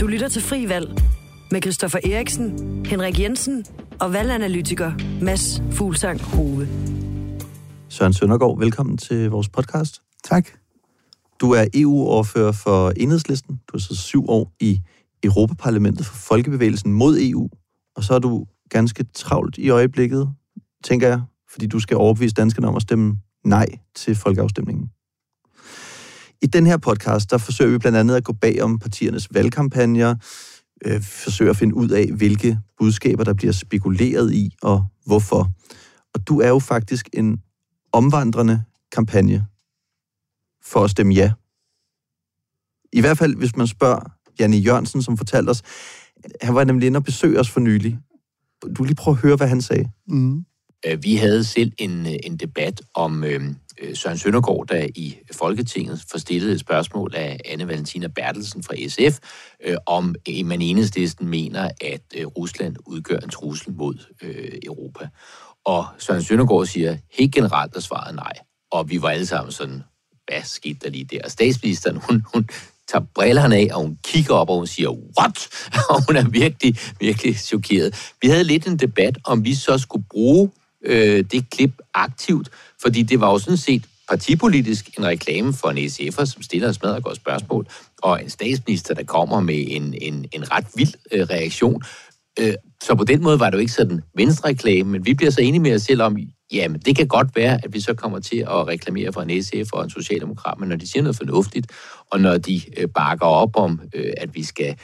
Du lytter til Fri Valg med Christoffer Eriksen, Henrik Jensen og valganalytiker Mads Fuglsang Hove. Søren Søndergaard, velkommen til vores podcast. Tak. Du er EU-overfører for Enhedslisten. Du har siddet syv år i Europaparlamentet for Folkebevægelsen mod EU, og så er du ganske travlt i øjeblikket, tænker jeg, fordi du skal overbevise danskerne om at stemme nej til folkeafstemningen. I den her podcast, der forsøger vi blandt andet at gå bag om partiernes valgkampagner, øh, forsøger at finde ud af, hvilke budskaber, der bliver spekuleret i, og hvorfor. Og du er jo faktisk en omvandrende kampagne for at stemme ja. I hvert fald, hvis man spørger Janne Jørgensen, som fortalte os, han var nemlig inde og besøge os for nylig. Du lige prøve at høre, hvad han sagde. Mm. Øh, vi havde selv en, øh, en debat om øh, øh, Søren Søndergaard, der i Folketinget forstillede et spørgsmål af Anne Valentina Bertelsen fra SF, øh, om man enhedslisten mener, at øh, Rusland udgør en trussel mod øh, Europa. Og Søren Søndergaard siger helt generelt, at svaret nej. Og vi var alle sammen sådan, hvad skete der lige der? Og statsministeren, hun, hun tager brillerne af, og hun kigger op, og hun siger, what? Og hun er virkelig, virkelig chokeret. Vi havde lidt en debat, om vi så skulle bruge øh, det klip aktivt, fordi det var jo sådan set partipolitisk en reklame for en SF'er, som stiller et og godt spørgsmål, og en statsminister, der kommer med en, en, en ret vild øh, reaktion. Øh, så på den måde var det jo ikke sådan venstre-reklame, men vi bliver så enige med os selv om, jamen det kan godt være, at vi så kommer til at reklamere for en SF og en socialdemokrat, men når de siger noget fornuftigt, og når de øh, bakker op om, øh, at vi skal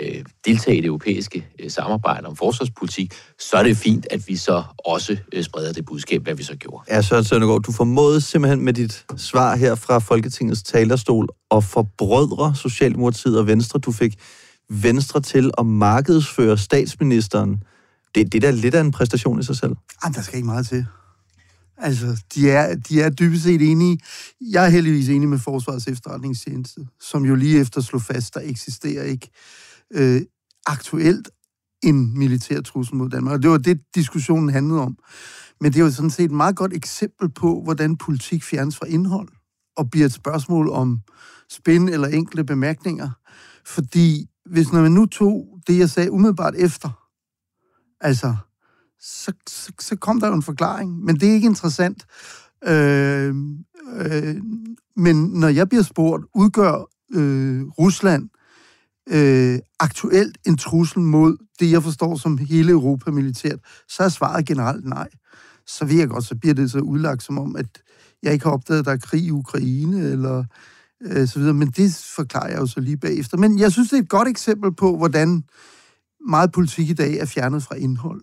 øh, deltage i det europæiske øh, samarbejde om forsvarspolitik, så er det fint, at vi så også øh, spreder det budskab, hvad vi så gjorde. Ja, Søren Søndergaard, du formåede simpelthen med dit svar her fra Folketingets talerstol og forbrødre Socialdemokratiet og Venstre. Du fik Venstre til at markedsføre statsministeren. Det, det er da lidt af en præstation i sig selv. Jamen, der skal ikke meget til. Altså, de er, de er dybest set enige. Jeg er heldigvis enig med Forsvarets efterretningstjeneste, som jo lige efter slog fast, der eksisterer ikke øh, aktuelt en militær trussel mod Danmark. Og det var det, diskussionen handlede om. Men det er jo sådan set et meget godt eksempel på, hvordan politik fjernes fra indhold og bliver et spørgsmål om spænd eller enkelte bemærkninger. Fordi hvis når man nu tog det, jeg sagde umiddelbart efter, altså, så, så, så kom der jo en forklaring. Men det er ikke interessant. Øh, øh, men når jeg bliver spurgt, udgør øh, Rusland øh, aktuelt en trussel mod det, jeg forstår som hele Europa militært, så er svaret generelt nej. Så ved jeg godt, så bliver det så udlagt som om, at jeg ikke har opdaget, at der er krig i Ukraine, eller øh, så videre. Men det forklarer jeg jo så lige bagefter. Men jeg synes, det er et godt eksempel på, hvordan meget politik i dag er fjernet fra indhold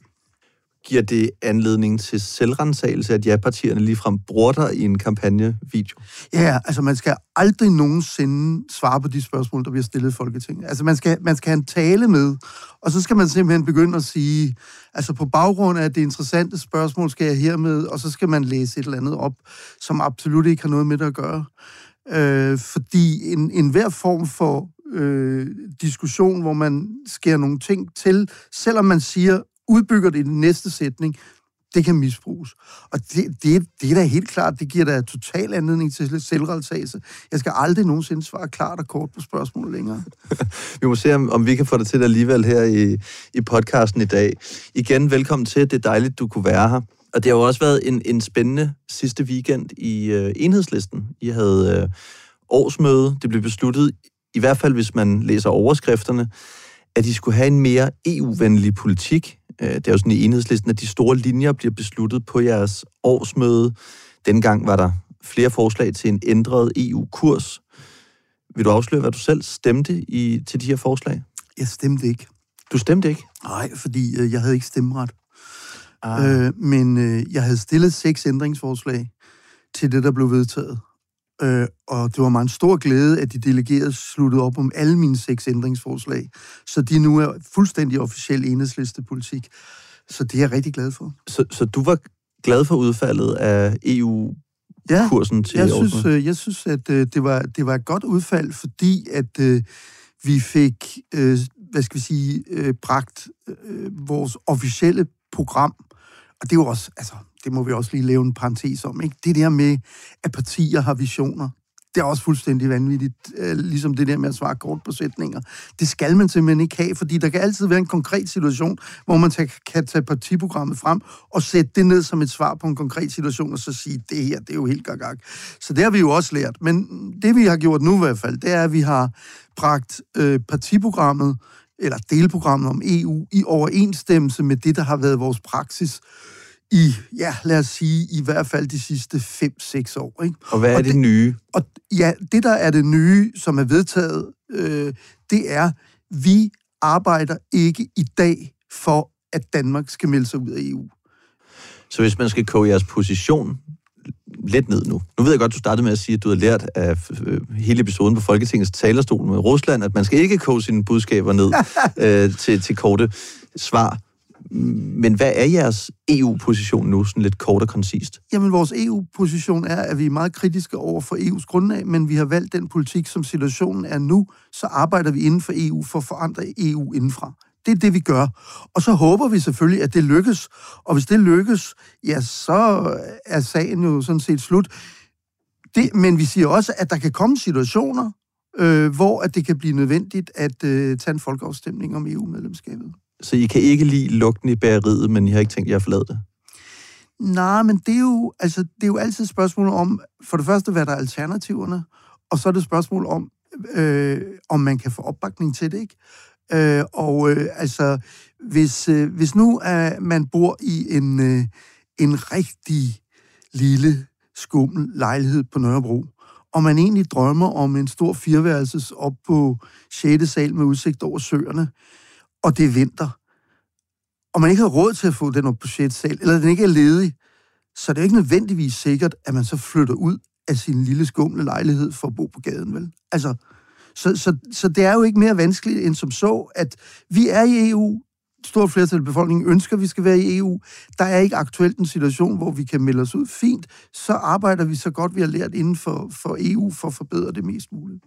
giver det anledning til selvrensagelse, at ja-partierne ligefrem bruger dig i en kampagnevideo? Ja, altså man skal aldrig nogensinde svare på de spørgsmål, der bliver stillet i Folketinget. Altså man skal, man skal have en tale med, og så skal man simpelthen begynde at sige, altså på baggrund af det interessante spørgsmål skal jeg hermed, og så skal man læse et eller andet op, som absolut ikke har noget med det at gøre. Øh, fordi en, en hver form for øh, diskussion, hvor man skærer nogle ting til, selvom man siger, udbygger det i den næste sætning, det kan misbruges. Og det, det, det er da helt klart, det giver da total anledning til selvrelsagelse. Jeg skal aldrig nogensinde svare klart og kort på spørgsmål længere. vi må se, om, om vi kan få det til alligevel her i, i podcasten i dag. Igen, velkommen til. Det er dejligt, du kunne være her. Og det har jo også været en, en spændende sidste weekend i øh, enhedslisten. I havde øh, årsmøde. Det blev besluttet, i hvert fald hvis man læser overskrifterne, at de skulle have en mere EU-venlig politik. Øh, det er jo sådan i enhedslisten, at de store linjer bliver besluttet på jeres årsmøde. Dengang var der flere forslag til en ændret EU-kurs. Vil du afsløre, hvad du selv stemte i, til de her forslag? Jeg stemte ikke. Du stemte ikke? Nej, fordi øh, jeg havde ikke stemmeret. Ah. Øh, men øh, jeg havde stillet seks ændringsforslag til det, der blev vedtaget. Øh, og det var mig en stor glæde, at de delegerede sluttede op om alle mine seks ændringsforslag, så de nu er fuldstændig officiel enhedslistepolitik. Så det er jeg rigtig glad for. Så, så du var glad for udfaldet af EU-kursen ja, til jeg synes, øh, jeg synes, at øh, det, var, det var et godt udfald, fordi at øh, vi fik, øh, hvad skal vi sige, øh, bragt øh, vores officielle program, og det er jo også, altså, det må vi også lige lave en parentes om, ikke? Det der med, at partier har visioner, Det er også fuldstændig vanvittigt, øh, ligesom det der med at svare kort på sætninger. Det skal man simpelthen ikke have, fordi der kan altid være en konkret situation, hvor man kan tage partiprogrammet frem og sætte det ned som et svar på en konkret situation, og så sige, det her, det er jo helt gagag. Så det har vi jo også lært. Men det vi har gjort nu i hvert fald, det er, at vi har bragt øh, partiprogrammet, eller delprogrammet om EU, i overensstemmelse med det, der har været vores praksis i, ja, lad os sige, i hvert fald de sidste 5-6 år. Ikke? Og hvad er og det, det nye? Og ja, det der er det nye, som er vedtaget, øh, det er, vi arbejder ikke i dag for, at Danmark skal melde sig ud af EU. Så hvis man skal koge jeres position lidt ned nu. Nu ved jeg godt, du startede med at sige, at du har lært af øh, hele episoden på Folketingets talerstol med Rusland, at man skal ikke koge sine budskaber ned øh, til, til korte svar. Men hvad er jeres EU-position nu, sådan lidt kort og koncist? Jamen, vores EU-position er, at vi er meget kritiske over for EU's grundlag, men vi har valgt den politik, som situationen er nu, så arbejder vi inden for EU for at forandre EU indenfra. Det er det, vi gør. Og så håber vi selvfølgelig, at det lykkes. Og hvis det lykkes, ja, så er sagen jo sådan set slut. Det, men vi siger også, at der kan komme situationer, øh, hvor at det kan blive nødvendigt at øh, tage en folkeafstemning om EU-medlemskabet. Så I kan ikke lide lugten i bageriet, men I har ikke tænkt jer at forlade det? Nej, men det er, jo, altså, det er jo altid et spørgsmål om, for det første, hvad der er alternativerne, og så er det et spørgsmål om, øh, om man kan få opbakning til det, ikke? Øh, og øh, altså, hvis, øh, hvis nu øh, man bor i en, øh, en rigtig lille, skummel lejlighed på Nørrebro, og man egentlig drømmer om en stor fireværelses op på 6. sal med udsigt over søerne, og det er vinter, og man ikke har råd til at få den op på budget selv, eller den ikke er ledig, så det er ikke nødvendigvis sikkert, at man så flytter ud af sin lille skumle lejlighed for at bo på gaden, vel? Altså, så, så, så det er jo ikke mere vanskeligt end som så, at vi er i EU, stort flertal af befolkningen ønsker, at vi skal være i EU. Der er ikke aktuelt en situation, hvor vi kan melde os ud. Fint, så arbejder vi så godt, vi har lært inden for, for EU, for at forbedre det mest muligt.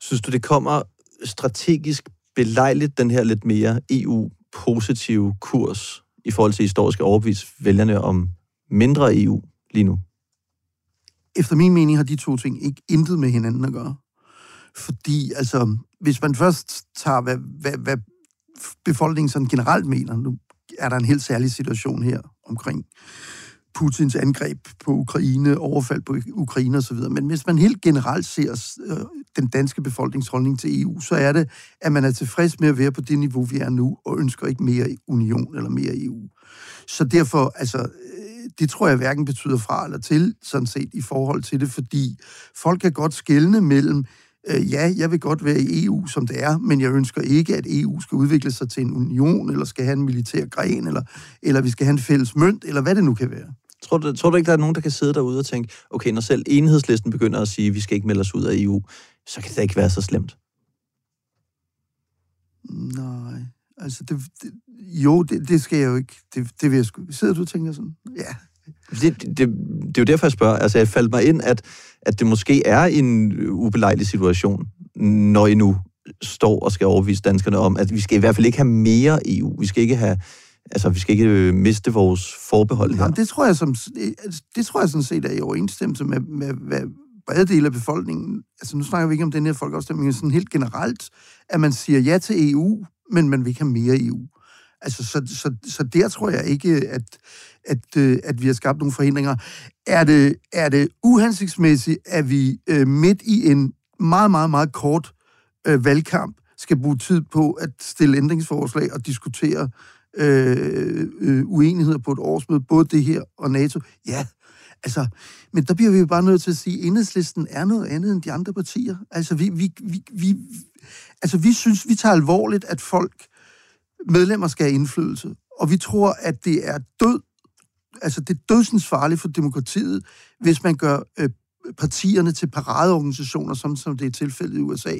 Synes du, det kommer strategisk belejligt, den her lidt mere EU-positive kurs, i forhold til historiske overbevise vælgerne om mindre EU lige nu? Efter min mening har de to ting ikke intet med hinanden at gøre. Fordi, altså, hvis man først tager, hvad, hvad, hvad befolkningen sådan generelt mener, nu er der en helt særlig situation her omkring Putins angreb på Ukraine, overfald på Ukraine osv. Men hvis man helt generelt ser øh, den danske befolkningsholdning til EU, så er det, at man er tilfreds med at være på det niveau, vi er nu, og ønsker ikke mere union eller mere EU. Så derfor, altså, øh, det tror jeg hverken betyder fra eller til, sådan set, i forhold til det, fordi folk kan godt skelne mellem øh, ja, jeg vil godt være i EU, som det er, men jeg ønsker ikke, at EU skal udvikle sig til en union, eller skal have en militær gren, eller, eller vi skal have en fælles mønt, eller hvad det nu kan være. Tror du, tror du ikke, der er nogen, der kan sidde derude og tænke, okay, når selv enhedslisten begynder at sige, at vi skal ikke melde os ud af EU, så kan det ikke være så slemt? Nej, altså det, det, jo, det, det skal jeg jo ikke. Det, det vil jeg sgu. Sidder du og tænker sådan? Ja, det, det, det, det er jo derfor, jeg spørger. Altså, jeg faldt mig ind, at, at det måske er en ubelejlig situation, når I nu står og skal overvise danskerne om, at vi skal i hvert fald ikke have mere EU. Vi skal ikke have Altså, vi skal ikke øh, miste vores forbehold her. Jamen, det tror jeg, som, altså, det tror jeg sådan set er i overensstemmelse med, med hvad brede dele af befolkningen, altså nu snakker vi ikke om den her folkeafstemning, men sådan helt generelt, at man siger ja til EU, men man vil ikke have mere EU. Altså, så, så, så der tror jeg ikke, at, at, øh, at vi har skabt nogle forhindringer. Er det, er det uhensigtsmæssigt, at vi øh, midt i en meget, meget, meget kort øh, valgkamp skal bruge tid på at stille ændringsforslag og diskutere øh, øh, uenigheder på et årsmøde, både det her og NATO? Ja, altså, men der bliver vi jo bare nødt til at sige, at enhedslisten er noget andet end de andre partier. Altså, vi, vi, vi, vi, altså, vi synes, vi tager alvorligt, at folk, medlemmer skal have indflydelse, og vi tror, at det er død altså det er dødsens farligt for demokratiet, hvis man gør øh, partierne til paradeorganisationer, som, som det er tilfældet i USA.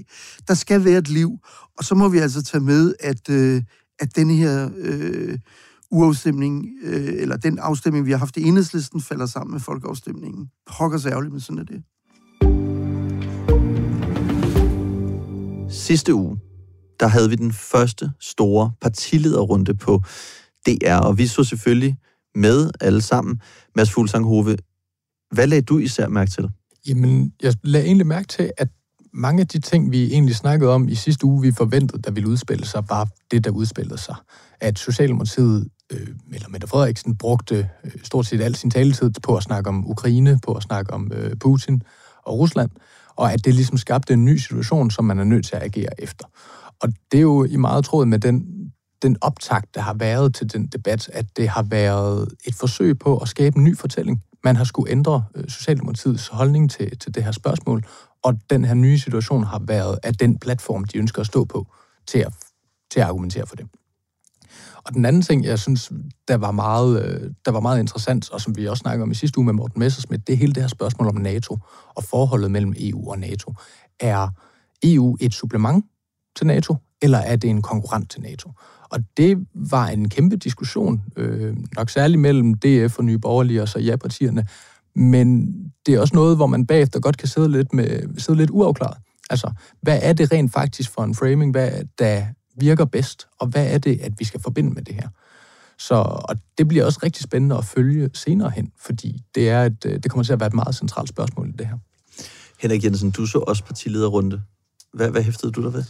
Der skal være et liv, og så må vi altså tage med, at, øh, at denne her øh, uafstemning, øh, eller den afstemning, vi har haft i enhedslisten, falder sammen med folkeafstemningen. Pokker sig ærgerligt, men sådan er det. Sidste uge, der havde vi den første store partilederrunde på DR, og vi så selvfølgelig med alle sammen. Mads Fuglsang Hove, hvad lagde du især mærke til? Jamen, jeg lagde egentlig mærke til, at mange af de ting, vi egentlig snakkede om i sidste uge, vi forventede, der ville udspille sig, var det, der udspillede sig. At Socialdemokratiet, øh, eller Mette Frederiksen, brugte øh, stort set al sin taletid på at snakke om Ukraine, på at snakke om øh, Putin og Rusland, og at det ligesom skabte en ny situation, som man er nødt til at agere efter. Og det er jo i meget tråd med den, den optakt, der har været til den debat, at det har været et forsøg på at skabe en ny fortælling. Man har skulle ændre øh, Socialdemokratiets holdning til, til det her spørgsmål, og den her nye situation har været af den platform, de ønsker at stå på, til at, til at argumentere for det. Og den anden ting, jeg synes, der var, meget, øh, der var meget interessant, og som vi også snakkede om i sidste uge med Morten Messersmith, det er hele det her spørgsmål om NATO og forholdet mellem EU og NATO. Er EU et supplement til NATO, eller er det en konkurrent til NATO? Og det var en kæmpe diskussion, øh, nok særligt mellem DF og Nye Borgerlige og så ja-partierne, men det er også noget, hvor man bagefter godt kan sidde lidt, med, sidde lidt uafklaret. Altså, hvad er det rent faktisk for en framing, hvad der virker bedst, og hvad er det, at vi skal forbinde med det her? Så og det bliver også rigtig spændende at følge senere hen, fordi det, er et, øh, det kommer til at være et meget centralt spørgsmål i det her. Henrik Jensen, du så også partilederrunde. Hvad, hvad hæftede du der ved?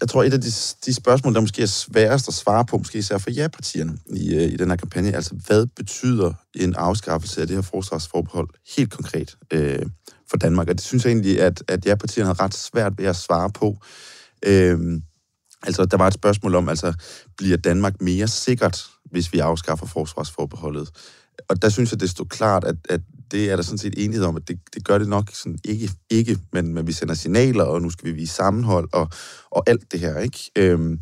Jeg tror, et af de, de spørgsmål, der måske er sværest at svare på, måske især for ja-partierne i, øh, i den her kampagne, altså hvad betyder en afskaffelse af det her forsvarsforbehold helt konkret øh, for Danmark? Og det synes jeg egentlig, at, at ja-partierne har ret svært ved at svare på. Øh, altså, der var et spørgsmål om, altså, bliver Danmark mere sikkert, hvis vi afskaffer forsvarsforbeholdet? Og der synes jeg, det stod klart, at, at det er der sådan set enighed om, at det, det gør det nok sådan ikke, ikke men, men vi sender signaler, og nu skal vi vise sammenhold, og, og alt det her, ikke? Øhm,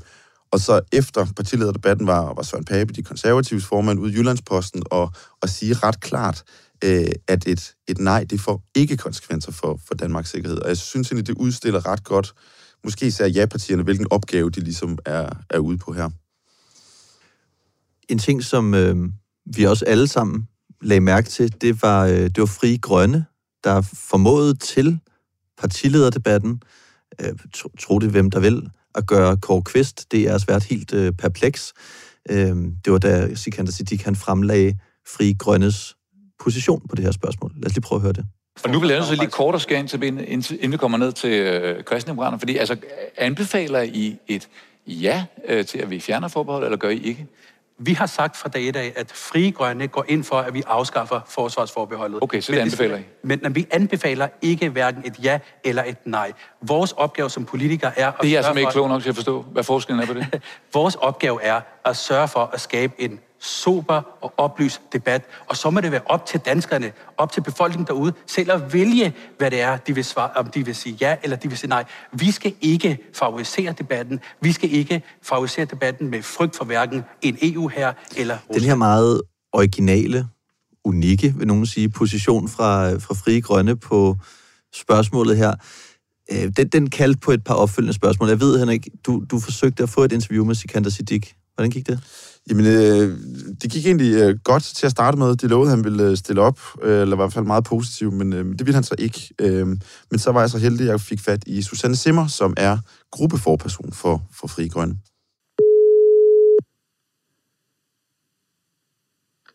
og så efter partilederdebatten var, var Søren Pape, de konservatives formand, ude i Jyllandsposten, og, og sige ret klart, øh, at et, et nej, det får ikke konsekvenser for, for Danmarks sikkerhed. Og jeg synes egentlig, det udstiller ret godt, måske især ja-partierne, hvilken opgave de ligesom er, er ude på her. En ting, som øh, vi også alle sammen lagde mærke til, det var, øh, det var Fri Grønne, der formåede til partilederdebatten, øh, tro, det hvem der vil, at gøre Kåre Kvist, det er svært helt øh, perpleks. Øh, det var da Sikander Siddiq, han fremlagde Fri Grønnes position på det her spørgsmål. Lad os lige prøve at høre det. Og nu vil jeg så lige kort og skære ind til, inden vi kommer ned til øh, kristendemokraterne, fordi altså, anbefaler I et ja øh, til, at vi fjerner forbeholdet, eller gør I ikke? Vi har sagt fra dag i dag, at Frie Grønne går ind for, at vi afskaffer forsvarsforbeholdet. Okay, så det anbefaler I? Men, men vi anbefaler ikke hverken et ja eller et nej. Vores opgave som politikere er... At det er jeg simpelthen ikke klog nok til at forstå, hvad forskellen er på det. Vores opgave er at sørge for at skabe en sober og oplyst debat. Og så må det være op til danskerne, op til befolkningen derude, selv at vælge, hvad det er, de vil svare, om de vil sige ja eller de vil sige nej. Vi skal ikke favorisere debatten. Vi skal ikke favorisere debatten med frygt for hverken en EU her eller Rusland. Den her meget originale, unikke, vil nogen sige, position fra, fra Frie Grønne på spørgsmålet her, øh, den, den kaldte på et par opfølgende spørgsmål. Jeg ved, Henrik, du, du forsøgte at få et interview med Sikander Siddiq. Hvordan gik det? Jamen, øh, det gik egentlig øh, godt til at starte med. De lovede, at han ville øh, stille op, øh, eller var i hvert fald meget positiv, men øh, det ville han så ikke. Øh, men så var jeg så heldig, at jeg fik fat i Susanne Simmer, som er gruppeforperson for, for Fri Grønne.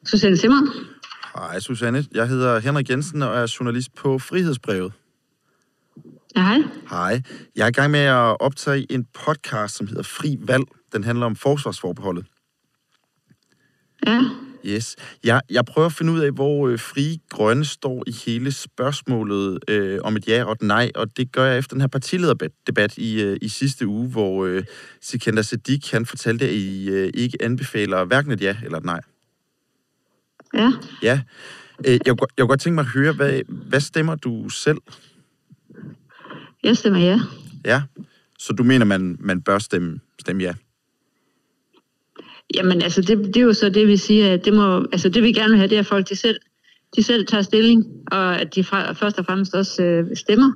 Susanne Simmer. Hej Susanne, jeg hedder Henrik Jensen og er journalist på Frihedsbrevet. Ja, hej. Hej. Jeg er i gang med at optage en podcast, som hedder Fri Valg. Den handler om forsvarsforbeholdet. Ja. Yes. Jeg, jeg prøver at finde ud af, hvor øh, Fri Grønne står i hele spørgsmålet øh, om et ja og et nej, og det gør jeg efter den her partilederdebat i, øh, i sidste uge, hvor øh, Sikander Siddiq han fortalte, at I øh, ikke anbefaler hverken et ja eller et nej. Ja. Ja. Øh, jeg, jeg kunne godt tænke mig at høre, hvad, hvad stemmer du selv? Jeg stemmer ja. Ja. Så du mener, man, man bør stemme, stemme ja? Jamen, altså, det, det er jo så det, vi siger, at det, må, altså, det vi gerne vil have, det er, at folk de selv, de selv tager stilling, og at de fra, først og fremmest også øh, stemmer.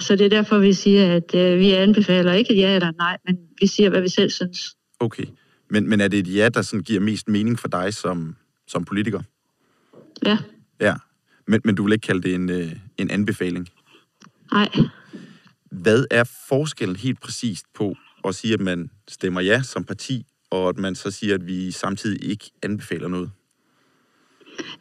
Så det er derfor, vi siger, at øh, vi anbefaler ikke et ja eller nej, men vi siger, hvad vi selv synes. Okay. Men, men er det et ja, der sådan giver mest mening for dig som, som politiker? Ja. Ja. Men, men du vil ikke kalde det en, øh, en anbefaling? Nej. Hvad er forskellen helt præcist på at sige, at man stemmer ja som parti, og at man så siger, at vi samtidig ikke anbefaler noget?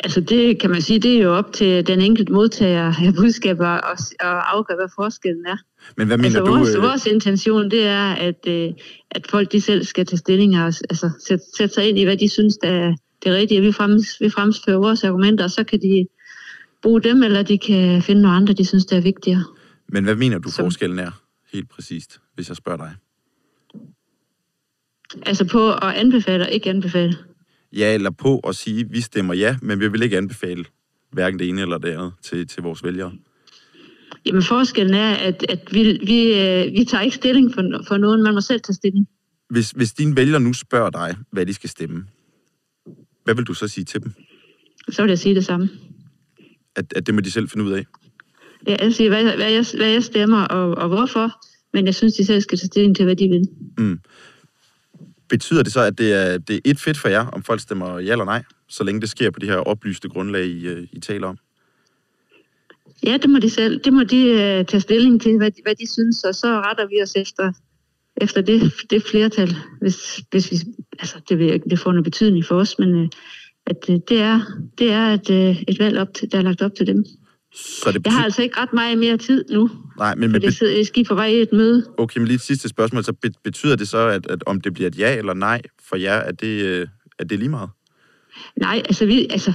Altså det kan man sige, det er jo op til den enkelte modtager af budskaber at, at afgøre, hvad forskellen er. Men hvad mener altså, du... vores, øh, vores intention, det er, at, øh, at folk de selv skal tage stilling og altså, sætte, sætte sig ind i, hvad de synes, der er det rigtige. Vi, frems, vi fremfører vores argumenter, og så kan de bruge dem, eller de kan finde nogle andre, de synes, der er vigtigere. Men hvad mener du Som- forskellen er, helt præcist, hvis jeg spørger dig? Altså på at anbefale og ikke anbefale. Ja, eller på at sige, vi stemmer ja, men vi vil ikke anbefale hverken det ene eller det andet til, til vores vælgere. Jamen forskellen er, at, at vi, vi, øh, vi tager ikke stilling for, for nogen, man må selv tage stilling. Hvis, hvis dine vælgere nu spørger dig, hvad de skal stemme, hvad vil du så sige til dem? Så vil jeg sige det samme. At, at det må de selv finde ud af? Ja, jeg siger, hvad, hvad, jeg, hvad jeg stemmer og, og hvorfor, men jeg synes, de selv skal tage stilling til, hvad de vil. Mm. Betyder det så, at det er, det er et fedt for jer, om folk stemmer ja eller nej, så længe det sker på de her oplyste grundlag, I, øh, I taler om? Ja, det må de selv. Det må de uh, tage stilling til, hvad de, hvad de synes, og så retter vi os efter, efter det, det flertal. Hvis, hvis vi, altså, det, vil, ikke- det får noget betydning for os, men uh, at, uh, det er, det er et, uh, et valg, op til, der er lagt op til dem. Så det Jeg betyder... har altså ikke ret meget mere tid nu, Nej, men, men det sidder, jeg skal på vej i et møde. okay, men lige et sidste spørgsmål. Så be- betyder det så, at, at om det bliver et ja eller nej for jer, at det, øh, at det er lige meget? Nej, altså, vi, altså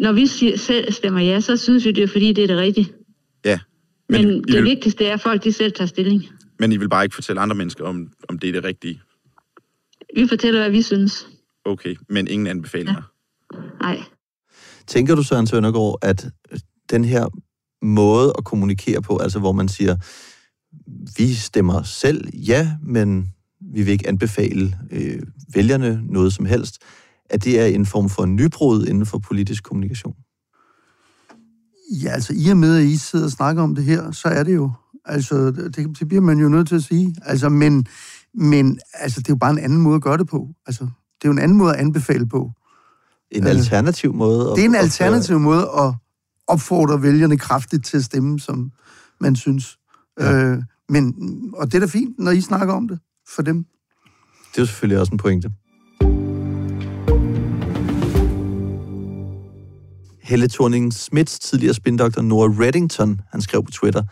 når vi siger, selv stemmer ja, så synes vi, det er fordi, det er det rigtige. Ja. Men, Men, I, det vil, vigtigste er, at folk de selv tager stilling. men I vil bare ikke fortælle andre mennesker, om, om det er det rigtige? Vi fortæller, hvad vi synes. Okay, men ingen anbefalinger? Nej. Tænker du, Søren Søndergaard, at den her måde at kommunikere på, altså hvor man siger, vi stemmer selv ja, men vi vil ikke anbefale øh, vælgerne noget som helst, at det er en form for nybrud inden for politisk kommunikation? Ja, altså i og med, at I sidder og snakker om det her, så er det jo. Altså, det, det bliver man jo nødt til at sige. Altså, men, men altså, det er jo bare en anden måde at gøre det på. Altså, det er jo en anden måde at anbefale på. En alternativ måde? At, Det er en at- alternativ måde at opfordre vælgerne kraftigt til at stemme, som man synes. Ja. Øh, men, og det er da fint, når I snakker om det for dem. Det er jo selvfølgelig også en pointe. Helle thorning Smits tidligere spindoktor Nora Reddington, han skrev på Twitter,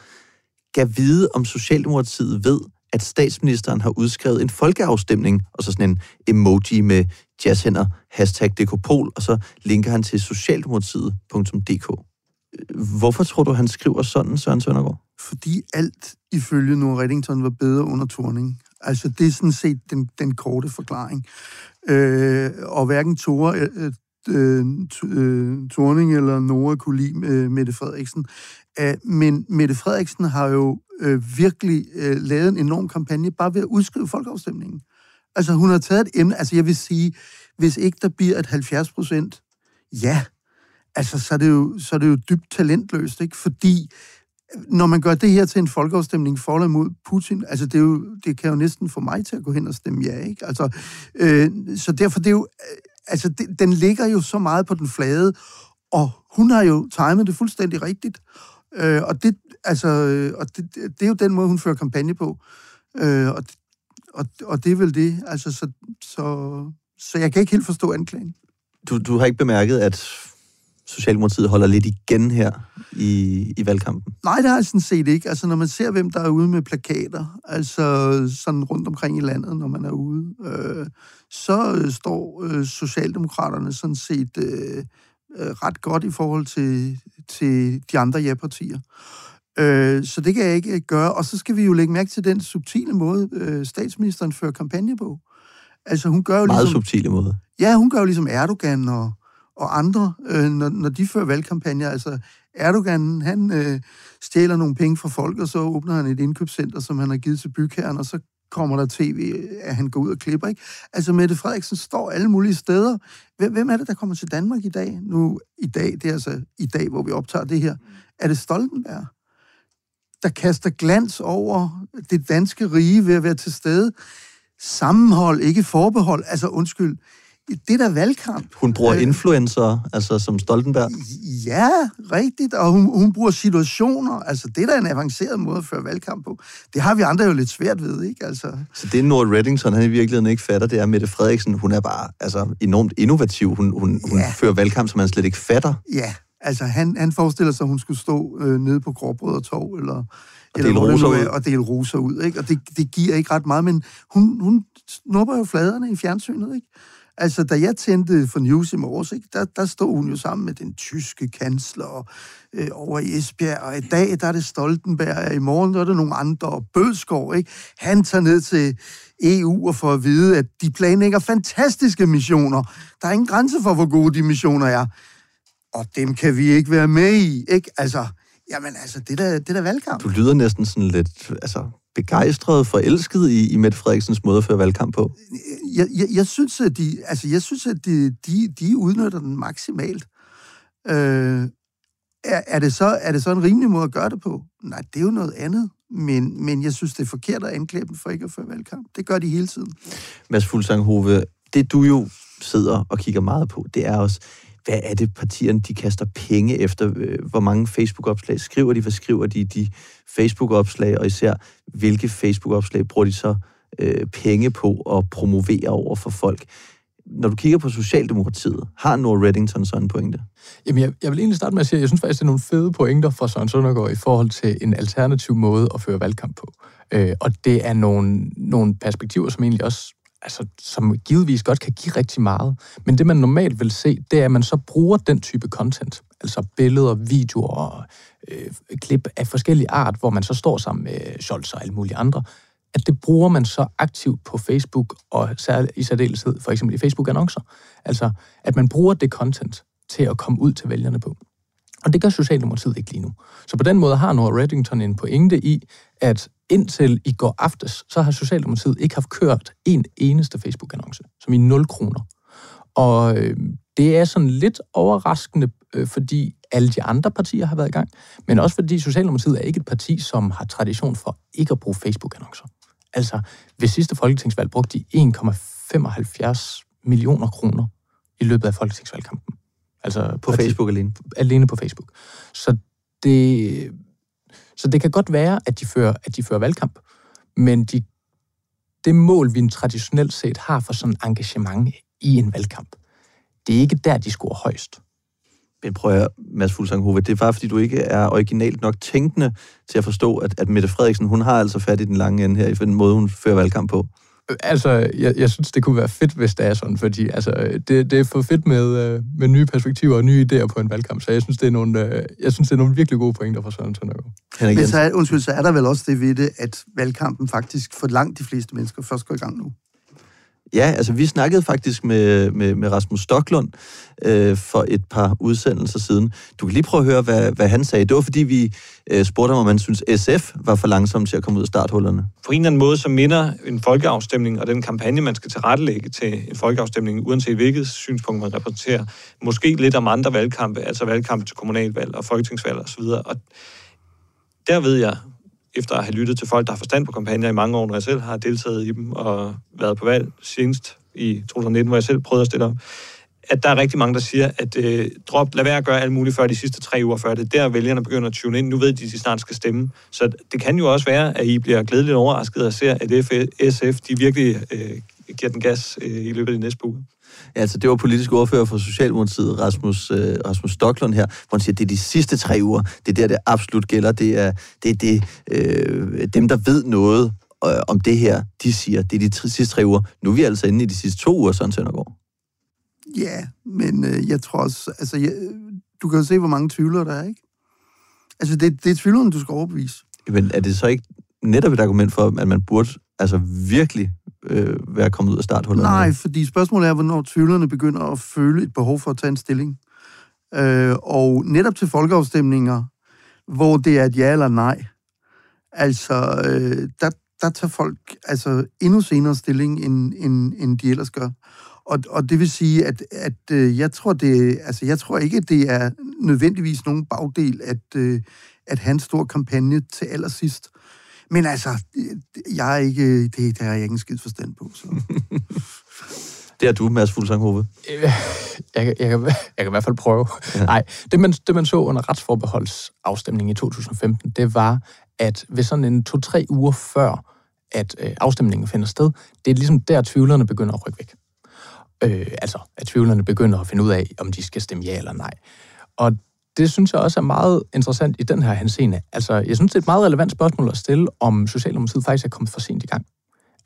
gav vide, om Socialdemokratiet ved, at statsministeren har udskrevet en folkeafstemning, og så sådan en emoji med jazzhænder, hashtag DKPol, og så linker han til socialdemokratiet.dk. Hvorfor tror du, han skriver sådan, Søren Søndergaard? Fordi alt ifølge Nora Reddington var bedre under Torning. Altså, det er sådan set den, den korte forklaring. Øh, og hverken Tore, øh, øh, øh, øh Torning eller Nora kunne lide øh, Mette Frederiksen. Men Mette Frederiksen har jo øh, virkelig øh, lavet en enorm kampagne bare ved at udskrive folkeafstemningen. Altså, hun har taget et emne, altså jeg vil sige, hvis ikke der bliver et 70 procent ja, altså så er, det jo, så er det jo dybt talentløst, ikke? Fordi øh, når man gør det her til en folkeafstemning for eller imod Putin, altså det, er jo, det kan jo næsten få mig til at gå hen og stemme ja, ikke? Altså, øh, så derfor det er jo, øh, altså det, den ligger jo så meget på den flade, og hun har jo timet det fuldstændig rigtigt. Øh, og det, altså, øh, og det, det er jo den måde, hun fører kampagne på. Øh, og, og, og det er vel det, altså, så, så, så jeg kan ikke helt forstå anklagen. Du, du har ikke bemærket, at Socialdemokratiet holder lidt igen her i, i valgkampen? Nej, det har jeg sådan set ikke. Altså, når man ser, hvem der er ude med plakater, altså sådan rundt omkring i landet, når man er ude, øh, så øh, står øh, Socialdemokraterne sådan set øh, øh, ret godt i forhold til, til de andre ja-partier. Øh, så det kan jeg ikke gøre. Og så skal vi jo lægge mærke til den subtile måde, øh, statsministeren fører kampagne på. Altså, hun gør jo Meget ligesom... subtile måde. Ja, hun gør jo ligesom Erdogan og, og andre, øh, når, når de fører valgkampagner. Altså, Erdogan, han øh, stjæler nogle penge fra folk, og så åbner han et indkøbscenter, som han har givet til bygherren, og så kommer der tv, at han går ud og klipper, ikke? Altså, Mette Frederiksen står alle mulige steder. Hvem, hvem er det, der kommer til Danmark i dag? Nu, i dag, det er altså i dag, hvor vi optager det her. Er det Stoltenberg, der kaster glans over det danske rige ved at være til stede? Sammenhold, ikke forbehold. Altså, undskyld, det er da valgkamp. Hun bruger Øh, influencer, altså som Stoltenberg. Ja, rigtigt. Og hun, hun bruger situationer. Altså, det er da en avanceret måde at føre valgkamp på. Det har vi andre jo lidt svært ved, ikke? Altså, Så det Nord Reddington, han i virkeligheden ikke fatter, det er Mette Frederiksen. Hun er bare altså, enormt innovativ. Hun, hun, hun Ja. fører valgkamp, som man slet ikke fatter. ja, altså han, han forestiller sig, at hun skulle stå øh, nede på Gråbrød og Torv, eller, eller dele roser er, ud. og dele roser ud. Ikke? Og det, det giver ikke ret meget, men hun, hun snupper jo fladerne i fjernsynet. Ikke? Altså, da jeg tændte for News i morges, ikke, der, der stod hun jo sammen med den tyske kansler øh, over i Esbjerg, og i dag der er det Stoltenberg, og i morgen der er det nogle andre, og Bødskov, ikke? han tager ned til EU og får at vide, at de planlægger fantastiske missioner. Der er ingen grænse for, hvor gode de missioner er. Og dem kan vi ikke være med i, ikke? Altså, jamen altså, det er da, det er da valgkamp. Du lyder næsten sådan lidt altså, begejstret, forelsket i, i Mette Frederiksens måde at føre valgkamp på. jeg, jeg, jeg synes, at de, altså, jeg synes, at de, de, de udnytter den maksimalt. Øh, er, er, det så, er det så en rimelig måde at gøre det på? Nej, det er jo noget andet. Men, men jeg synes, det er forkert at anklage dem for ikke at føre valgkamp. Det gør de hele tiden. Mads Fuglsanghove, det du jo sidder og kigger meget på, det er også, hvad er det partierne, de kaster penge efter? Øh, hvor mange Facebook-opslag skriver de? Hvad skriver de de Facebook-opslag? Og især, hvilke Facebook-opslag bruger de så øh, penge på at promovere over for folk? Når du kigger på Socialdemokratiet, har Nora Reddington så en pointe? Jamen, jeg, jeg vil egentlig starte med at sige, at jeg synes faktisk, det er nogle fede pointer fra Søren Søndergaard i forhold til en alternativ måde at føre valgkamp på. Øh, og det er nogle, nogle perspektiver, som egentlig også, altså, som givetvis godt kan give rigtig meget. Men det, man normalt vil se, det er, at man så bruger den type content, altså billeder, videoer og øh, klip af forskellige art, hvor man så står sammen med Scholz og alle mulige andre, at det bruger man så aktivt på Facebook, og særligt i særdeleshed for eksempel i Facebook-annoncer. Altså, at man bruger det content til at komme ud til vælgerne på. Og det gør Socialdemokratiet ikke lige nu. Så på den måde har Nora Reddington en pointe i, at indtil i går aftes, så har Socialdemokratiet ikke haft kørt en eneste Facebook-annonce, som i 0 kroner. Og øh, det er sådan lidt overraskende, øh, fordi alle de andre partier har været i gang, men også fordi Socialdemokratiet er ikke et parti, som har tradition for ikke at bruge Facebook-annoncer. Altså, ved sidste folketingsvalg brugte de 1,75 millioner kroner i løbet af folketingsvalgkampen. Altså På Facebook alene? alene på Facebook. Så det, så det kan godt være, at de fører, at de fører valgkamp, men de, det mål, vi traditionelt set har for sådan engagement i en valgkamp, det er ikke der, de scorer højst. Men prøv at høre, Mads Fuglsanghove, det er bare, fordi du ikke er originalt nok tænkende til at forstå, at, at Mette Frederiksen, hun har altså fat i den lange ende her, i den måde, hun fører valgkamp på. Altså, jeg, jeg synes, det kunne være fedt, hvis det er sådan, fordi altså, det, det er for fedt med, øh, med nye perspektiver og nye idéer på en valgkamp, så jeg synes, det er nogle, øh, jeg synes, det er nogle virkelig gode pointer fra Søren Søndergaard. Henrik Men så er, undskyld, så er der vel også det ved det, at valgkampen faktisk for langt de fleste mennesker først går i gang nu. Ja, altså vi snakkede faktisk med, med, med Rasmus Stoklund øh, for et par udsendelser siden. Du kan lige prøve at høre, hvad, hvad han sagde. Det var fordi, vi øh, spurgte ham, om han synes SF var for langsom til at komme ud af starthullerne. på en eller anden måde, så minder en folkeafstemning og den kampagne, man skal tilrettelægge til en folkeafstemning, uanset hvilket synspunkt man repræsenterer, måske lidt om andre valgkampe, altså valgkampe til kommunalvalg og folketingsvalg osv. Og der ved jeg, efter at have lyttet til folk, der har forstand på kampagner i mange år, når jeg selv har deltaget i dem og været på valg senest i 2019, hvor jeg selv prøvede at stille op, at der er rigtig mange, der siger, at øh, drop, lad være at gøre alt muligt før de sidste tre uger, før det er der, vælgerne begynder at tune ind. Nu ved de, at de snart skal stemme. Så det kan jo også være, at I bliver glædeligt overrasket og ser, at SF de virkelig øh, giver den gas øh, i løbet af de næste uger. Altså det var politisk ordfører for Socialdemokratiet, Rasmus, øh, Rasmus Stoklund her, hvor han siger, det er de sidste tre uger, det er der, det absolut gælder. Det er, det, er det øh, dem, der ved noget øh, om det her, de siger, det er de tre, sidste tre uger. Nu er vi altså inde i de sidste to uger, Søren Søndergaard. Ja, men øh, jeg tror også, altså, jeg, du kan jo se, hvor mange tvivlere der er, ikke? Altså, det, det er tvivlerne, du skal overbevise. Men er det så ikke netop et argument for, at man burde altså virkelig øh, være kommet ud af starthullerne? Nej, fordi spørgsmålet er, hvornår tvivlerne begynder at føle et behov for at tage en stilling. Øh, og netop til folkeafstemninger, hvor det er et ja eller nej, altså, øh, der, der tager folk altså endnu senere stilling, end, end, end de ellers gør. Og, og det vil sige, at, at øh, jeg, tror, det, altså, jeg tror ikke, at det er nødvendigvis nogen bagdel, at, øh, at have en stor kampagne til allersidst. Men altså, jeg er ikke, det, det har jeg ikke en skid forstand på. Så. Det er du, Mads Fuglsang Hove. Øh, jeg, kan- jeg, kan, jeg kan i hvert fald prøve. Ja. Nej, det man, det man så under retsforbeholdsafstemningen i 2015, det var, at ved sådan en to-tre uger før, at øh, afstemningen finder sted, det er ligesom der, tvivlerne begynder at rykke væk. Øh, altså, at tvivlerne begynder at finde ud af, om de skal stemme ja eller nej. Og det synes jeg også er meget interessant i den her henseende. Altså, jeg synes, det er et meget relevant spørgsmål at stille, om Socialdemokratiet faktisk er kommet for sent i gang.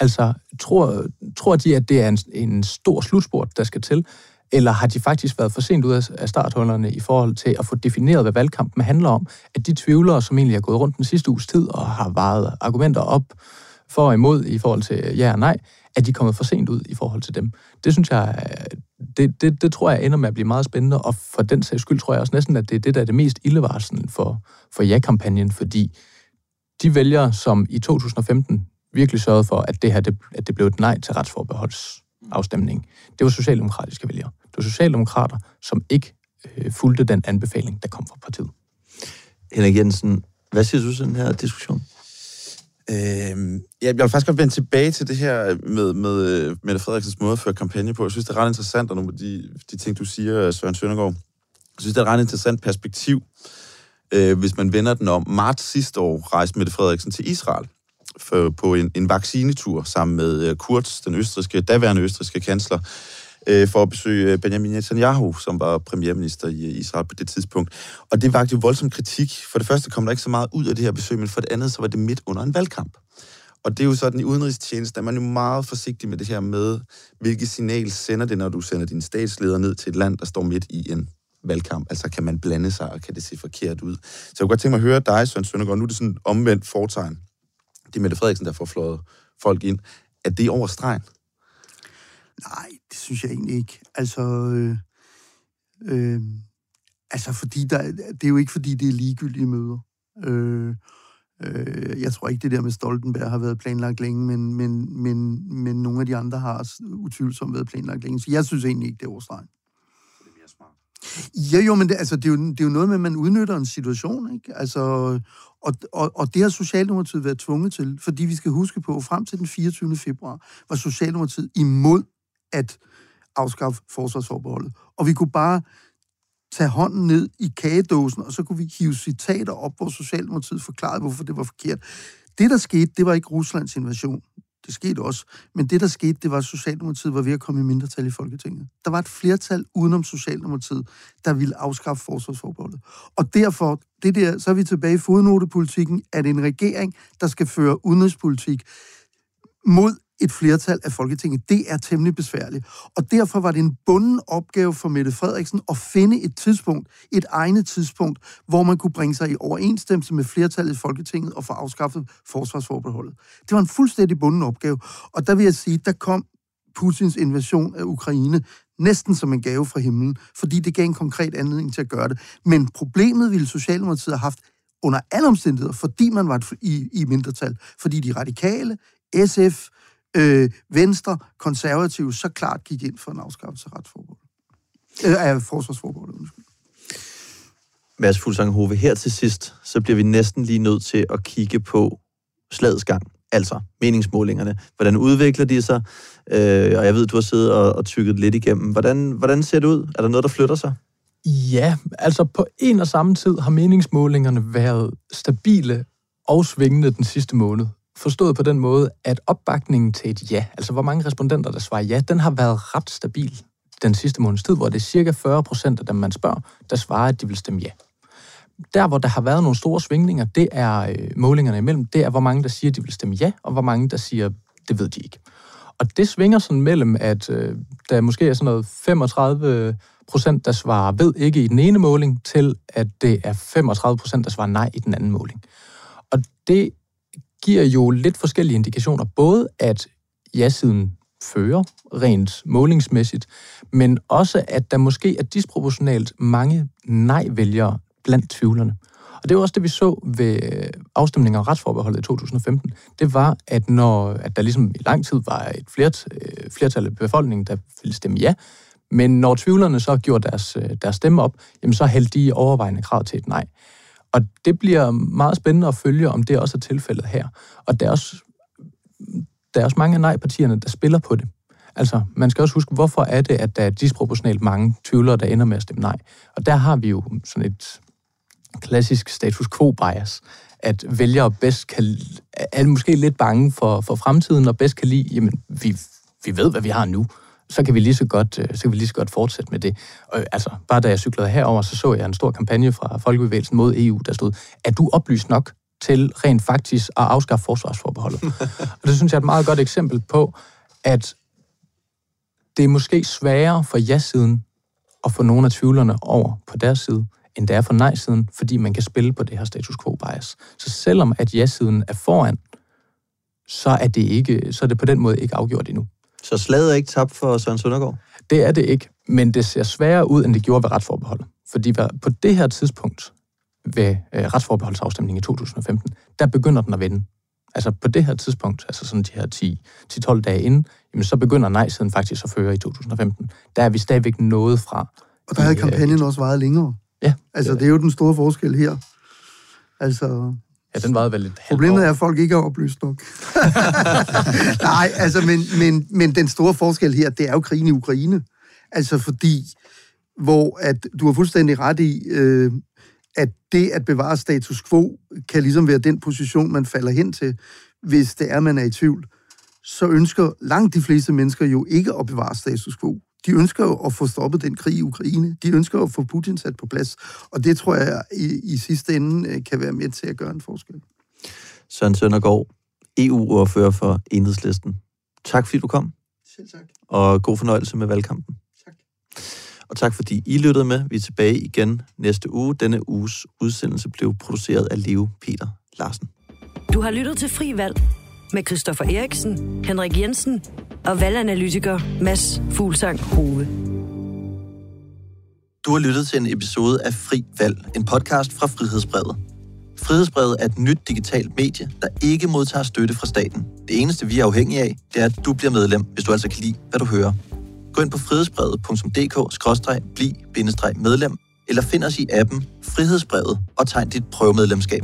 Altså, tror, tror de, at det er en, en stor slutspurt, der skal til, eller har de faktisk været for sent ud af- starthullerne i forhold til at få defineret, hvad valgkampen handler om? At de tvivlere, som egentlig har gået rundt den sidste uges tid og har varet argumenter op for og imod i forhold til ja og nej, at de er kommet for sent ud i forhold til dem. Det synes jeg, det, det, det tror jeg ender med at blive meget spændende, og for den sags skyld tror jeg også næsten, at det er det, der er det mest ildevarslende for, for ja-kampagnen, fordi de vælgere, som i 2015 virkelig sørgede for, at det her det, at det blev et nej til retsforbeholdsafstemning, det var socialdemokratiske vælgere. Det var socialdemokrater, som ikke øh, fulgte den anbefaling, der kom fra partiet. Henrik Jensen, hvad siger du til den her diskussion? Øh, jeg vil faktisk godt vende tilbage til det her med, med øh, Mette Frederiksens måde at føre kampagne på. Jeg synes, det er ret interessant, og nogle af de, de ting, du siger, Søren Søndergaard. Jeg synes, det er et ret interessant perspektiv, øh, hvis man vender den om. Marts sidste år rejste Mette Frederiksen til Israel for, på en, en vaccinetur sammen med øh, Kurz, den østriske, daværende østriske kansler, øh, for at besøge øh, Benjamin Netanyahu, som var premierminister i Israel på det tidspunkt. Og det vagte jo voldsom kritik. For det første kom der ikke så meget ud af det her besøg, men for det andet, så var det midt under en valgkamp. Og det er jo sådan, i udenrigstjenesten er man jo meget forsigtig med det her med, hvilket signal sender det, når du sender din statsleder ned til et land, der står midt i en valgkamp. Altså, kan man blande sig, og kan det se forkert ud? Så jeg kunne godt tænke mig at høre dig, Søren Søndergaard. Nu er det sådan omvendt fortegn. Det er Mette Frederiksen, der får flået folk ind. Er det over stregen? Nej, det synes jeg egentlig ikke. Altså, øh, øh, altså fordi der, det er jo ikke, fordi det er ligegyldige møder. Øh, øh, jeg tror ikke, det der med Stoltenberg har været planlagt længe, men, men, men, men nogle af de andre har utvivlsomt været planlagt længe. Så jeg synes egentlig ikke, det er overstregen. Ja, jo, men det, altså, det, er jo, det er jo noget med, at man udnytter en situation, ikke? Altså, og, og, og det har Socialdemokratiet været tvunget til, fordi vi skal huske på, at frem til den 24. februar var Socialdemokratiet imod at afskaffe forsvarsforbeholdet. Og vi kunne bare tage hånden ned i kagedåsen, og så kunne vi hive citater op, hvor Socialdemokratiet forklarede, hvorfor det var forkert. Det, der skete, det var ikke Ruslands invasion. Det skete også. Men det, der skete, det var, at Socialdemokratiet var ved at komme i mindretal i Folketinget. Der var et flertal udenom Socialdemokratiet, der ville afskaffe forsvarsforbeholdet. Og derfor, det der, så er vi tilbage i fodnotepolitikken, at en regering, der skal føre udenrigspolitik mod et flertal af Folketinget, det er temmelig besværligt. Og derfor var det en bunden opgave for Mette Frederiksen at finde et tidspunkt, et egnet tidspunkt, hvor man kunne bringe sig i overensstemmelse med flertallet i Folketinget og få afskaffet forsvarsforbeholdet. Det var en fuldstændig bunden opgave. Og der vil jeg sige, der kom Putins invasion af Ukraine næsten som en gave fra himlen, fordi det gav en konkret anledning til at gøre det. Men problemet ville Socialdemokratiet have haft under alle omstændigheder, fordi man var i, i mindretal. Fordi de radikale, SF, øh, Venstre, konservative, så klart gik ind for en afskaffelse af retsforbeholdet. Øh, af forsvarsforbeholdet, undskyld. Mads Fuglsang Hove, her til sidst, så bliver vi næsten lige nødt til at kigge på slagets gang. Altså meningsmålingerne. Hvordan udvikler de sig? Øh, og jeg ved, du har siddet og, og tykket lidt igennem. Hvordan, hvordan ser det ud? Er der noget, der flytter sig? Ja, altså på en og samme tid har meningsmålingerne været stabile og svingende den sidste måned. Forstået på den måde, at opbakningen til et ja, altså hvor mange respondenter, der svarer ja, den har været ret stabil den sidste måneds tid, hvor det er cirka 40 procent af dem, man spørger, der svarer, at de vil stemme ja. Der, hvor der har været nogle store svingninger, det er øh, målingerne imellem, det er, hvor mange, der siger, at de vil stemme ja, og hvor mange, der siger, det ved de ikke. Og det svinger sådan mellem, at øh, der måske er sådan noget 35 procent, der svarer ved ikke i den ene måling, til at det er 35 procent, der svarer nej i den anden måling. Og det giver jo lidt forskellige indikationer. Både at ja-siden fører rent målingsmæssigt, men også at der måske er disproportionalt mange nej-vælgere blandt tvivlerne. Og det var også det, vi så ved øh, afstemningen om retsforbeholdet i 2015. Det var, at når at der ligesom i lang tid var et flert, øh, flertal af befolkningen, der ville stemme ja, men når tvivlerne så gjorde deres, øh, deres stemme op, jamen så hældte de overvejende krav til et nej. Og det bliver meget spændende at følge, om det også er tilfældet her. Og der er også, der er også mange af nej-partierne, der spiller på det. Altså, man skal også huske, hvorfor er det, at der er disproportionalt mange tvivlere, der ender med at stemme nej. Og der har vi jo sådan et klassisk status quo bias, at vælgere bedst kan, er måske lidt bange for, for fremtiden, og bedst kan lide, jamen, vi, vi ved, hvad vi har nu, så kan vi lige så godt, øh, så kan vi lige så godt fortsætte med det. Og, altså, bare da jeg cyklede herover, så så jeg en stor kampagne fra Folkebevægelsen mod EU, der stod, er du oplyst nok til rent faktisk at afskaffe forsvarsforbeholdet? og det synes jeg er et meget godt eksempel på, at det er måske sværere for ja-siden at få nogle af tvivlerne over på deres side, end det er for nej-siden, fordi man kan spille på det her status quo bias. Så selvom at ja-siden er foran, så er det, ikke, så er det på den måde ikke afgjort endnu. Så slaget er ikke tabt for Søren Søndergaard? Det er det ikke, men det ser sværere ud, end det gjorde ved retsforbeholdet. Fordi på det her tidspunkt ved øh, retsforbeholdsafstemningen i 2015, der begynder den at vende. Altså på det her tidspunkt, altså sådan de her 10-12 dage inden, jamen så begynder nej-siden faktisk at føre i 2015. Der er vi stadigvæk nået fra. Og der havde øh, kampagnen også varet længere. Ja. Altså det er jo den store forskel her. Altså, Ja, den varede vel lidt Problemet er, at folk ikke er oplyst nok. Nej, altså, men, men, men den store forskel her, det er jo krigen i Ukraine. Altså fordi, hvor at du har fuldstændig ret i, øh, at det at bevare status quo, kan ligesom være den position, man falder hen til, hvis det er, man er i tvivl. Så ønsker langt de fleste mennesker jo ikke at bevare status quo. De ønsker jo at få stoppet den krig i Ukraine. De ønsker at få Putin sat på plads. Og det tror jeg i, i sidste ende øh, kan være med til at gøre en forskel. Søren Søndergaard, EU-ordfører for Enhedslisten. Tak fordi du kom. Selv tak. Og god fornøjelse med valgkampen. Tak. Og tak fordi I lyttede med. Vi er tilbage igen næste uge. Denne uges udsendelse blev produceret af Leo Peter Larsen. Du har lyttet til Fri Valg med Christoffer Eriksen, Henrik Jensen og valganalytiker Mads Fuglsang Hove. Du har lyttet til en episode af Fri Valg, en podcast fra Frihedsbrevet. Frihedsbrevet er et nyt digitalt medie, der ikke modtager støtte fra staten. Det eneste, vi er afhængige af, det er, at du bliver medlem, hvis du altså kan lide, hvad du hører. Gå ind på frihedsbrevet.dk-bliv-medlem eller find os i appen Frihedsbrevet og tegn dit prøvemedlemskab.